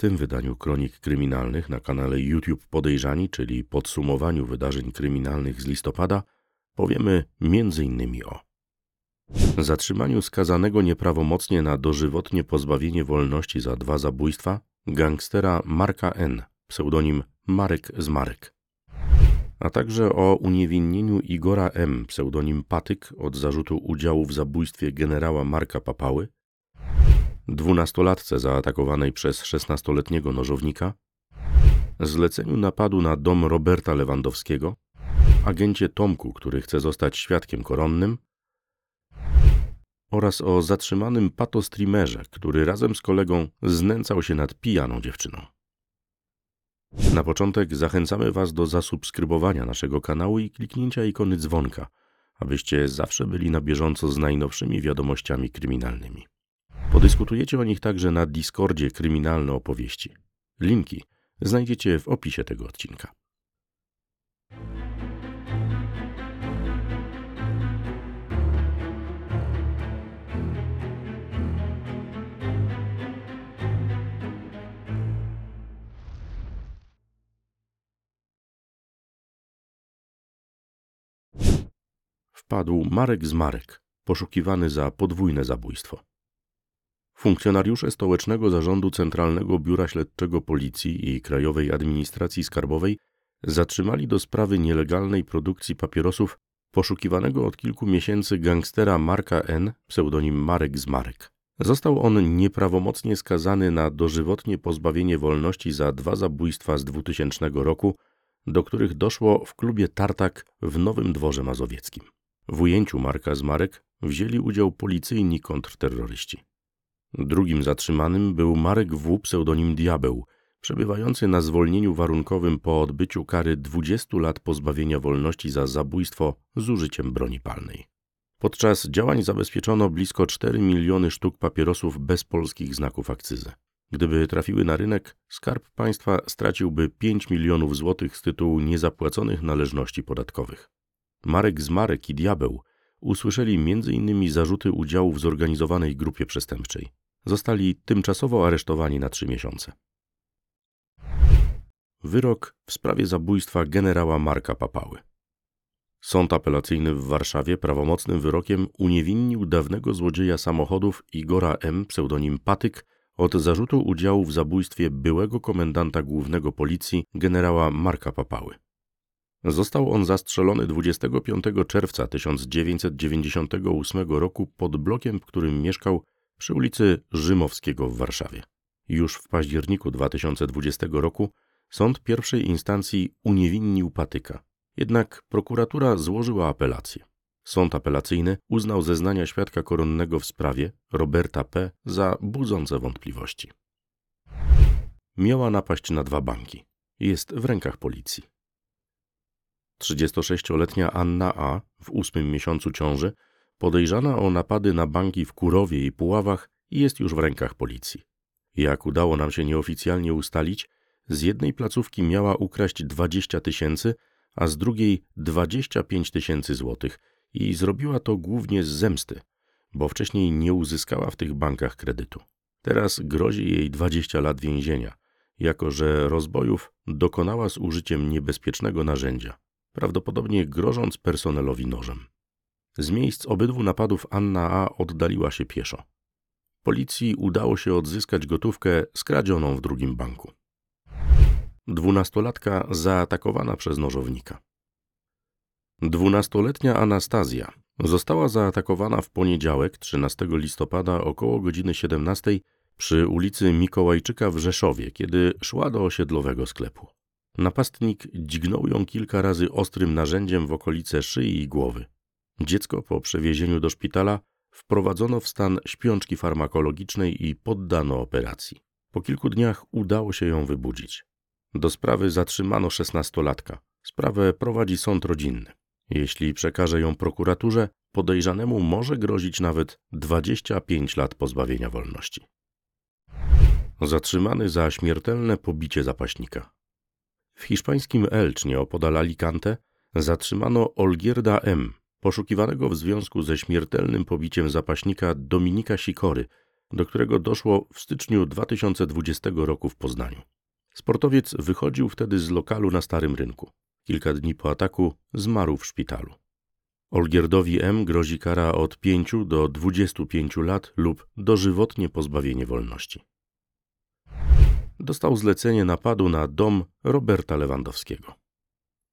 tym wydaniu kronik kryminalnych na kanale YouTube Podejrzani, czyli podsumowaniu wydarzeń kryminalnych z listopada, powiemy m.in. o zatrzymaniu skazanego nieprawomocnie na dożywotnie pozbawienie wolności za dwa zabójstwa gangstera Marka N., pseudonim Marek z Marek, a także o uniewinnieniu Igora M., pseudonim Patyk, od zarzutu udziału w zabójstwie generała Marka Papały, dwunastolatce zaatakowanej przez szesnastoletniego nożownika, zleceniu napadu na dom Roberta Lewandowskiego, agencie Tomku, który chce zostać świadkiem koronnym, oraz o zatrzymanym patostreamerze, który razem z kolegą znęcał się nad pijaną dziewczyną. Na początek zachęcamy Was do zasubskrybowania naszego kanału i kliknięcia ikony dzwonka, abyście zawsze byli na bieżąco z najnowszymi wiadomościami kryminalnymi. Podyskutujecie o nich także na Discordzie Kryminalne Opowieści. Linki znajdziecie w opisie tego odcinka. Wpadł Marek z Marek, poszukiwany za podwójne zabójstwo. Funkcjonariusze Stołecznego Zarządu Centralnego Biura Śledczego Policji i Krajowej Administracji Skarbowej zatrzymali do sprawy nielegalnej produkcji papierosów poszukiwanego od kilku miesięcy gangstera Marka N., pseudonim Marek z Marek. Został on nieprawomocnie skazany na dożywotnie pozbawienie wolności za dwa zabójstwa z 2000 roku, do których doszło w klubie Tartak w Nowym Dworze Mazowieckim. W ujęciu Marka z Marek wzięli udział policyjni kontrterroryści. Drugim zatrzymanym był Marek W., pseudonim Diabeł, przebywający na zwolnieniu warunkowym po odbyciu kary 20 lat pozbawienia wolności za zabójstwo z użyciem broni palnej. Podczas działań zabezpieczono blisko 4 miliony sztuk papierosów bez polskich znaków akcyzy. Gdyby trafiły na rynek, skarb państwa straciłby 5 milionów złotych z tytułu niezapłaconych należności podatkowych. Marek z Marek i Diabeł usłyszeli m.in. zarzuty udziału w zorganizowanej grupie przestępczej. Zostali tymczasowo aresztowani na trzy miesiące. Wyrok w sprawie zabójstwa generała Marka Papały. Sąd apelacyjny w Warszawie prawomocnym wyrokiem uniewinnił dawnego złodzieja samochodów Igora M., pseudonim Patyk, od zarzutu udziału w zabójstwie byłego komendanta głównego policji generała Marka Papały. Został on zastrzelony 25 czerwca 1998 roku pod blokiem, w którym mieszkał przy ulicy Rzymowskiego w Warszawie. Już w październiku 2020 roku sąd pierwszej instancji uniewinnił Patyka. Jednak prokuratura złożyła apelację. Sąd apelacyjny uznał zeznania świadka koronnego w sprawie Roberta P. za budzące wątpliwości. Miała napaść na dwa banki. Jest w rękach policji. 36-letnia Anna A. w ósmym miesiącu ciąży podejrzana o napady na banki w Kurowie i Puławach jest już w rękach policji. Jak udało nam się nieoficjalnie ustalić, z jednej placówki miała ukraść 20 tysięcy, a z drugiej 25 tysięcy złotych i zrobiła to głównie z zemsty, bo wcześniej nie uzyskała w tych bankach kredytu. Teraz grozi jej 20 lat więzienia, jako że rozbojów dokonała z użyciem niebezpiecznego narzędzia prawdopodobnie grożąc personelowi nożem. Z miejsc obydwu napadów Anna A. oddaliła się pieszo. Policji udało się odzyskać gotówkę skradzioną w drugim banku. Dwunastolatka zaatakowana przez nożownika. Dwunastoletnia Anastazja została zaatakowana w poniedziałek 13 listopada około godziny 17 przy ulicy Mikołajczyka w Rzeszowie, kiedy szła do osiedlowego sklepu. Napastnik dźgnął ją kilka razy ostrym narzędziem w okolice szyi i głowy. Dziecko po przewiezieniu do szpitala wprowadzono w stan śpiączki farmakologicznej i poddano operacji. Po kilku dniach udało się ją wybudzić. Do sprawy zatrzymano szesnastolatka. Sprawę prowadzi sąd rodzinny. Jeśli przekaże ją prokuraturze, podejrzanemu może grozić nawet 25 lat pozbawienia wolności. Zatrzymany za śmiertelne pobicie zapaśnika. W hiszpańskim Elcz, nieopodal Alicante, zatrzymano Olgierda M., poszukiwanego w związku ze śmiertelnym pobiciem zapaśnika Dominika Sikory, do którego doszło w styczniu 2020 roku w Poznaniu. Sportowiec wychodził wtedy z lokalu na Starym Rynku. Kilka dni po ataku zmarł w szpitalu. Olgierdowi M. grozi kara od 5 do 25 lat lub dożywotnie pozbawienie wolności. Dostał zlecenie napadu na dom Roberta Lewandowskiego.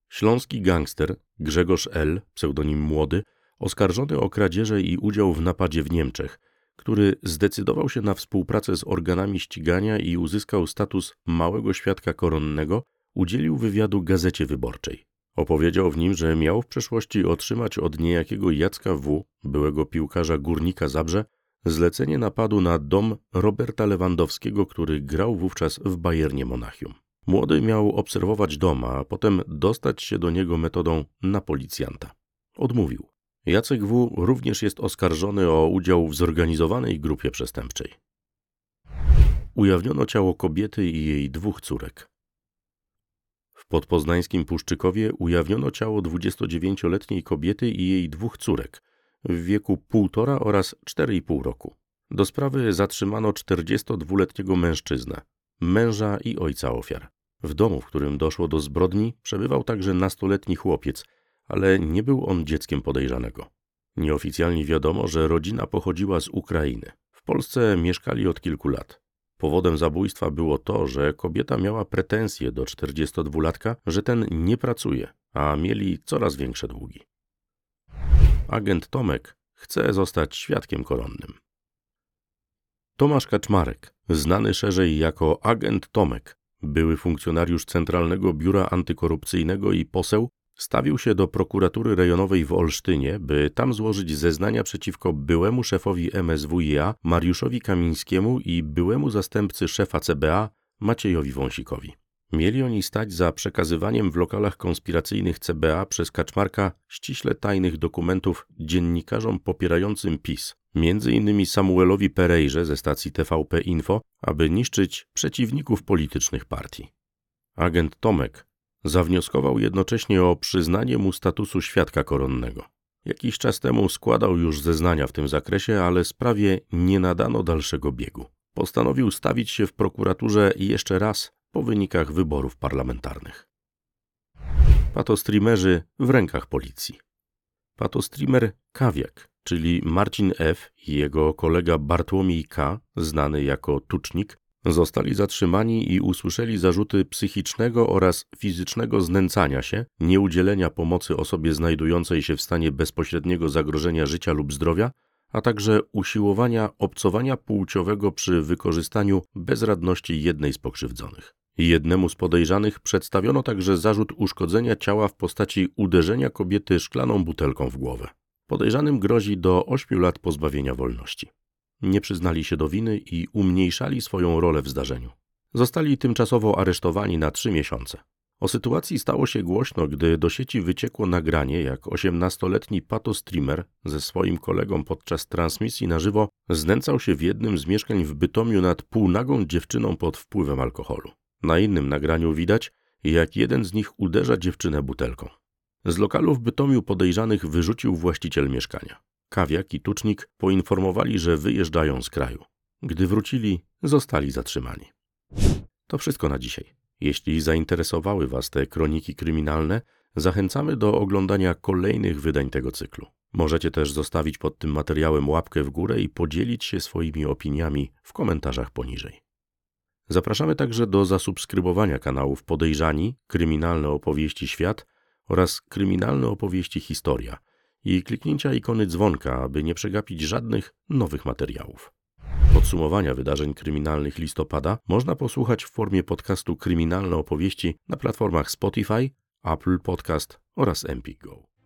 Śląski gangster Grzegorz L., pseudonim Młody, oskarżony o kradzieże i udział w napadzie w Niemczech, który zdecydował się na współpracę z organami ścigania i uzyskał status małego świadka koronnego, udzielił wywiadu Gazecie Wyborczej. Opowiedział w nim, że miał w przeszłości otrzymać od niejakiego Jacka W., byłego piłkarza Górnika Zabrze, zlecenie napadu na dom Roberta Lewandowskiego, który grał wówczas w Bayernie Monachium. Młody miał obserwować dom, a potem dostać się do niego metodą na policjanta. Odmówił. Jacek W. również jest oskarżony o udział w zorganizowanej grupie przestępczej. Ujawniono ciało kobiety i jej dwóch córek. W podpoznańskim Puszczykowie ujawniono ciało 29-letniej kobiety i jej dwóch córek w wieku 1,5 oraz 4,5 roku. Do sprawy zatrzymano 42-letniego mężczyznę, męża i ojca ofiar. W domu, w którym doszło do zbrodni, przebywał także nastoletni chłopiec, ale nie był on dzieckiem podejrzanego. Nieoficjalnie wiadomo, że rodzina pochodziła z Ukrainy. W Polsce mieszkali od kilku lat. Powodem zabójstwa było to, że kobieta miała pretensje do 42-latka, że ten nie pracuje, a mieli coraz większe długi. Agent Tomek chce zostać świadkiem koronnym. Tomasz Kaczmarek, znany szerzej jako agent Tomek, były funkcjonariusz Centralnego Biura Antykorupcyjnego i poseł, stawił się do prokuratury rejonowej w Olsztynie, by tam złożyć zeznania przeciwko byłemu szefowi MSWiA Mariuszowi Kamińskiemu i byłemu zastępcy szefa CBA Maciejowi Wąsikowi. Mieli oni stać za przekazywaniem w lokalach konspiracyjnych CBA przez Kaczmarka ściśle tajnych dokumentów dziennikarzom popierającym PiS, między innymi Samuelowi Perejrze ze stacji TVP Info, aby niszczyć przeciwników politycznych partii. Agent Tomek zawnioskował jednocześnie o przyznanie mu statusu świadka koronnego. Jakiś czas temu składał już zeznania w tym zakresie, ale sprawie nie nadano dalszego biegu. Postanowił stawić się w prokuraturze jeszcze raz po wynikach wyborów parlamentarnych. Patostreamerzy w rękach policji. Patostreamer Kawiak, czyli Marcin F. i jego kolega Bartłomiej K., znany jako Tucznik, zostali zatrzymani i usłyszeli zarzuty psychicznego oraz fizycznego znęcania się, nieudzielenia pomocy osobie znajdującej się w stanie bezpośredniego zagrożenia życia lub zdrowia, a także usiłowania obcowania płciowego przy wykorzystaniu bezradności jednej z pokrzywdzonych. Jednemu z podejrzanych przedstawiono także zarzut uszkodzenia ciała w postaci uderzenia kobiety szklaną butelką w głowę. Podejrzanym grozi do 8 lat pozbawienia wolności. Nie przyznali się do winy i umniejszali swoją rolę w zdarzeniu. Zostali tymczasowo aresztowani na trzy miesiące. O sytuacji stało się głośno, gdy do sieci wyciekło nagranie, jak 18-letni patostreamer ze swoim kolegą podczas transmisji na żywo znęcał się w jednym z mieszkań w Bytomiu nad półnagą dziewczyną pod wpływem alkoholu. Na innym nagraniu widać, jak jeden z nich uderza dziewczynę butelką. Z lokalu w Bytomiu podejrzanych wyrzucił właściciel mieszkania. Kawiak i Tucznik poinformowali, że wyjeżdżają z kraju. Gdy wrócili, zostali zatrzymani. To wszystko na dzisiaj. Jeśli zainteresowały Was te kroniki kryminalne, zachęcamy do oglądania kolejnych wydań tego cyklu. Możecie też zostawić pod tym materiałem łapkę w górę i podzielić się swoimi opiniami w komentarzach poniżej. Zapraszamy także do zasubskrybowania kanałów Podejrzani, Kryminalne Opowieści Świat oraz Kryminalne Opowieści Historia i kliknięcia ikony dzwonka, aby nie przegapić żadnych nowych materiałów. Podsumowania wydarzeń kryminalnych listopada można posłuchać w formie podcastu Kryminalne Opowieści na platformach Spotify, Apple Podcast oraz Empik Go.